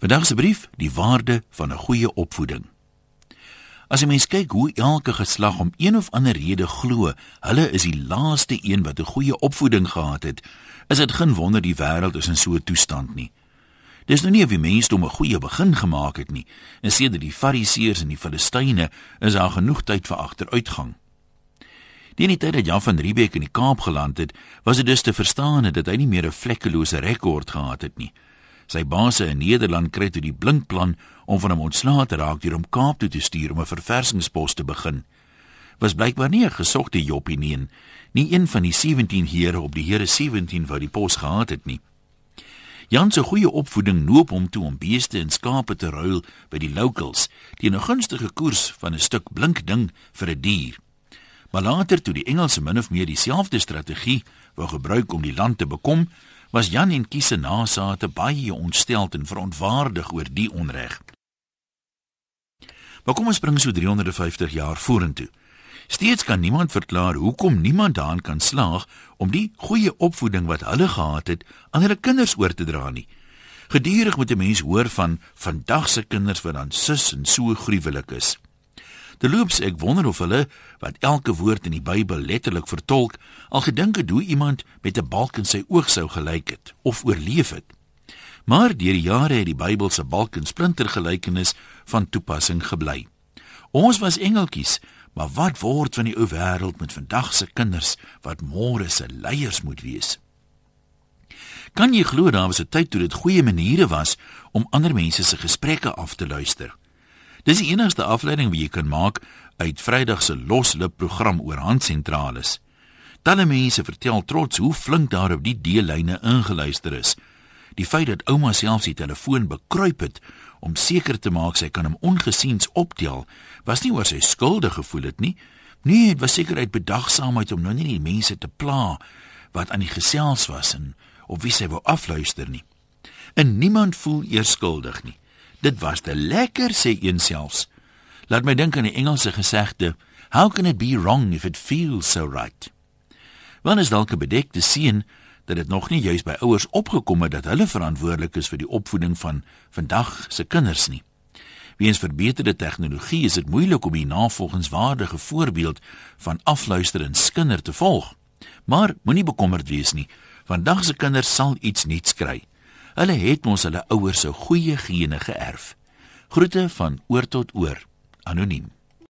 Vandag se brief, die waarde van 'n goeie opvoeding. As jy mens kyk hoe elke geslag om een of ander rede glo, hulle is die laaste een wat 'n goeie opvoeding gehad het, is dit geen wonder die wêreld is in so 'n toestand nie. Dis nou nie of die mense om 'n goeie begin gemaak het nie. En sedert die Fariseërs en die Filistyne is daar genoeg tyd vir agteruitgang. Die nie tyd dat Jan van Riebeeck in die Kaap geland het, was dit dus te verstaan dat hy nie meer 'n vlekkelose rekord gehad het nie. Sy baase in Nederland kry toe die blink plan om van hom ontslae te raak deur hom Kaap toe te stuur om 'n verversingspos te begin. Was blykbaar nie 'n gesogte joppie nie, nie een van die 17 here op die Here 17 wat die pos gehad het nie. Jan se goeie opvoeding noop hom toe om beeste en skape te ruil by die locals teen 'n gunstige koers van 'n stuk blink ding vir 'n die dier. Maar later toe die Engelse min of meer dieselfde strategie wou gebruik om die land te bekom, was Jan en Kiese nasate baie ontsteld en verontwaardig oor die onreg. Maar kom ons spring so 350 jaar vorentoe. Steeds kan niemand verklaar hoekom niemand daan kan slaag om die goeie opvoeding wat hulle gehad het aan hulle kinders oor te dra nie. Gedurig moet 'n mens hoor van vandag se kinders wat dan sus en so gruwelik is. Terloops, ek wonder of hulle wat elke woord in die Bybel letterlik vertolk, al gedink het hoe iemand met 'n balk in sy oog sou gelyk het of oorleef het. Maar deur die jare het die Bybel se balk en splinter gelykenis van toepassing gebly. Ons was engeltjies, maar wat word van die ou wêreld met vandag se kinders wat môre se leiers moet wees? Kan jy glo daar was 'n tyd toe dit goeie maniere was om ander mense se gesprekke af te luister? Dis die enigste afleiding wat jy kan maak uit Vrydag se loslip program oor handsentrales. Talle mense vertel trots hoe flink daar op die deellyne ingeluister is. Die feit dat ouma selfs die telefoon bekruip het om seker te maak sy kan hom ongesiens optel, was nie oor sy skuldig gevoel het nie. Nee, dit was seker uit bedagsaamheid om nou nie die mense te pla wat aan die gesels was en op wie sy wou afluister nie. En niemand voel eers skuldig nie. Dit was te lekker sê een selfs. Laat my dink aan die Engelse gesegde, how can it be wrong if it feels so right? Wanneer is dalk 'n bedekte seën dat dit nog nie juis by ouers opgekom het dat hulle verantwoordelik is vir die opvoeding van vandag se kinders nie. Weens verbeterde tegnologie is dit moeilik om die navolgingswaardige voorbeeld van afluister en skinder te volg. Maar moenie bekommerd wees nie. Vandag se kinders sal iets nuuts kry. Hulle het mos hulle ouers se goeie gene geërf. Groete van oor tot oor. Anoniem.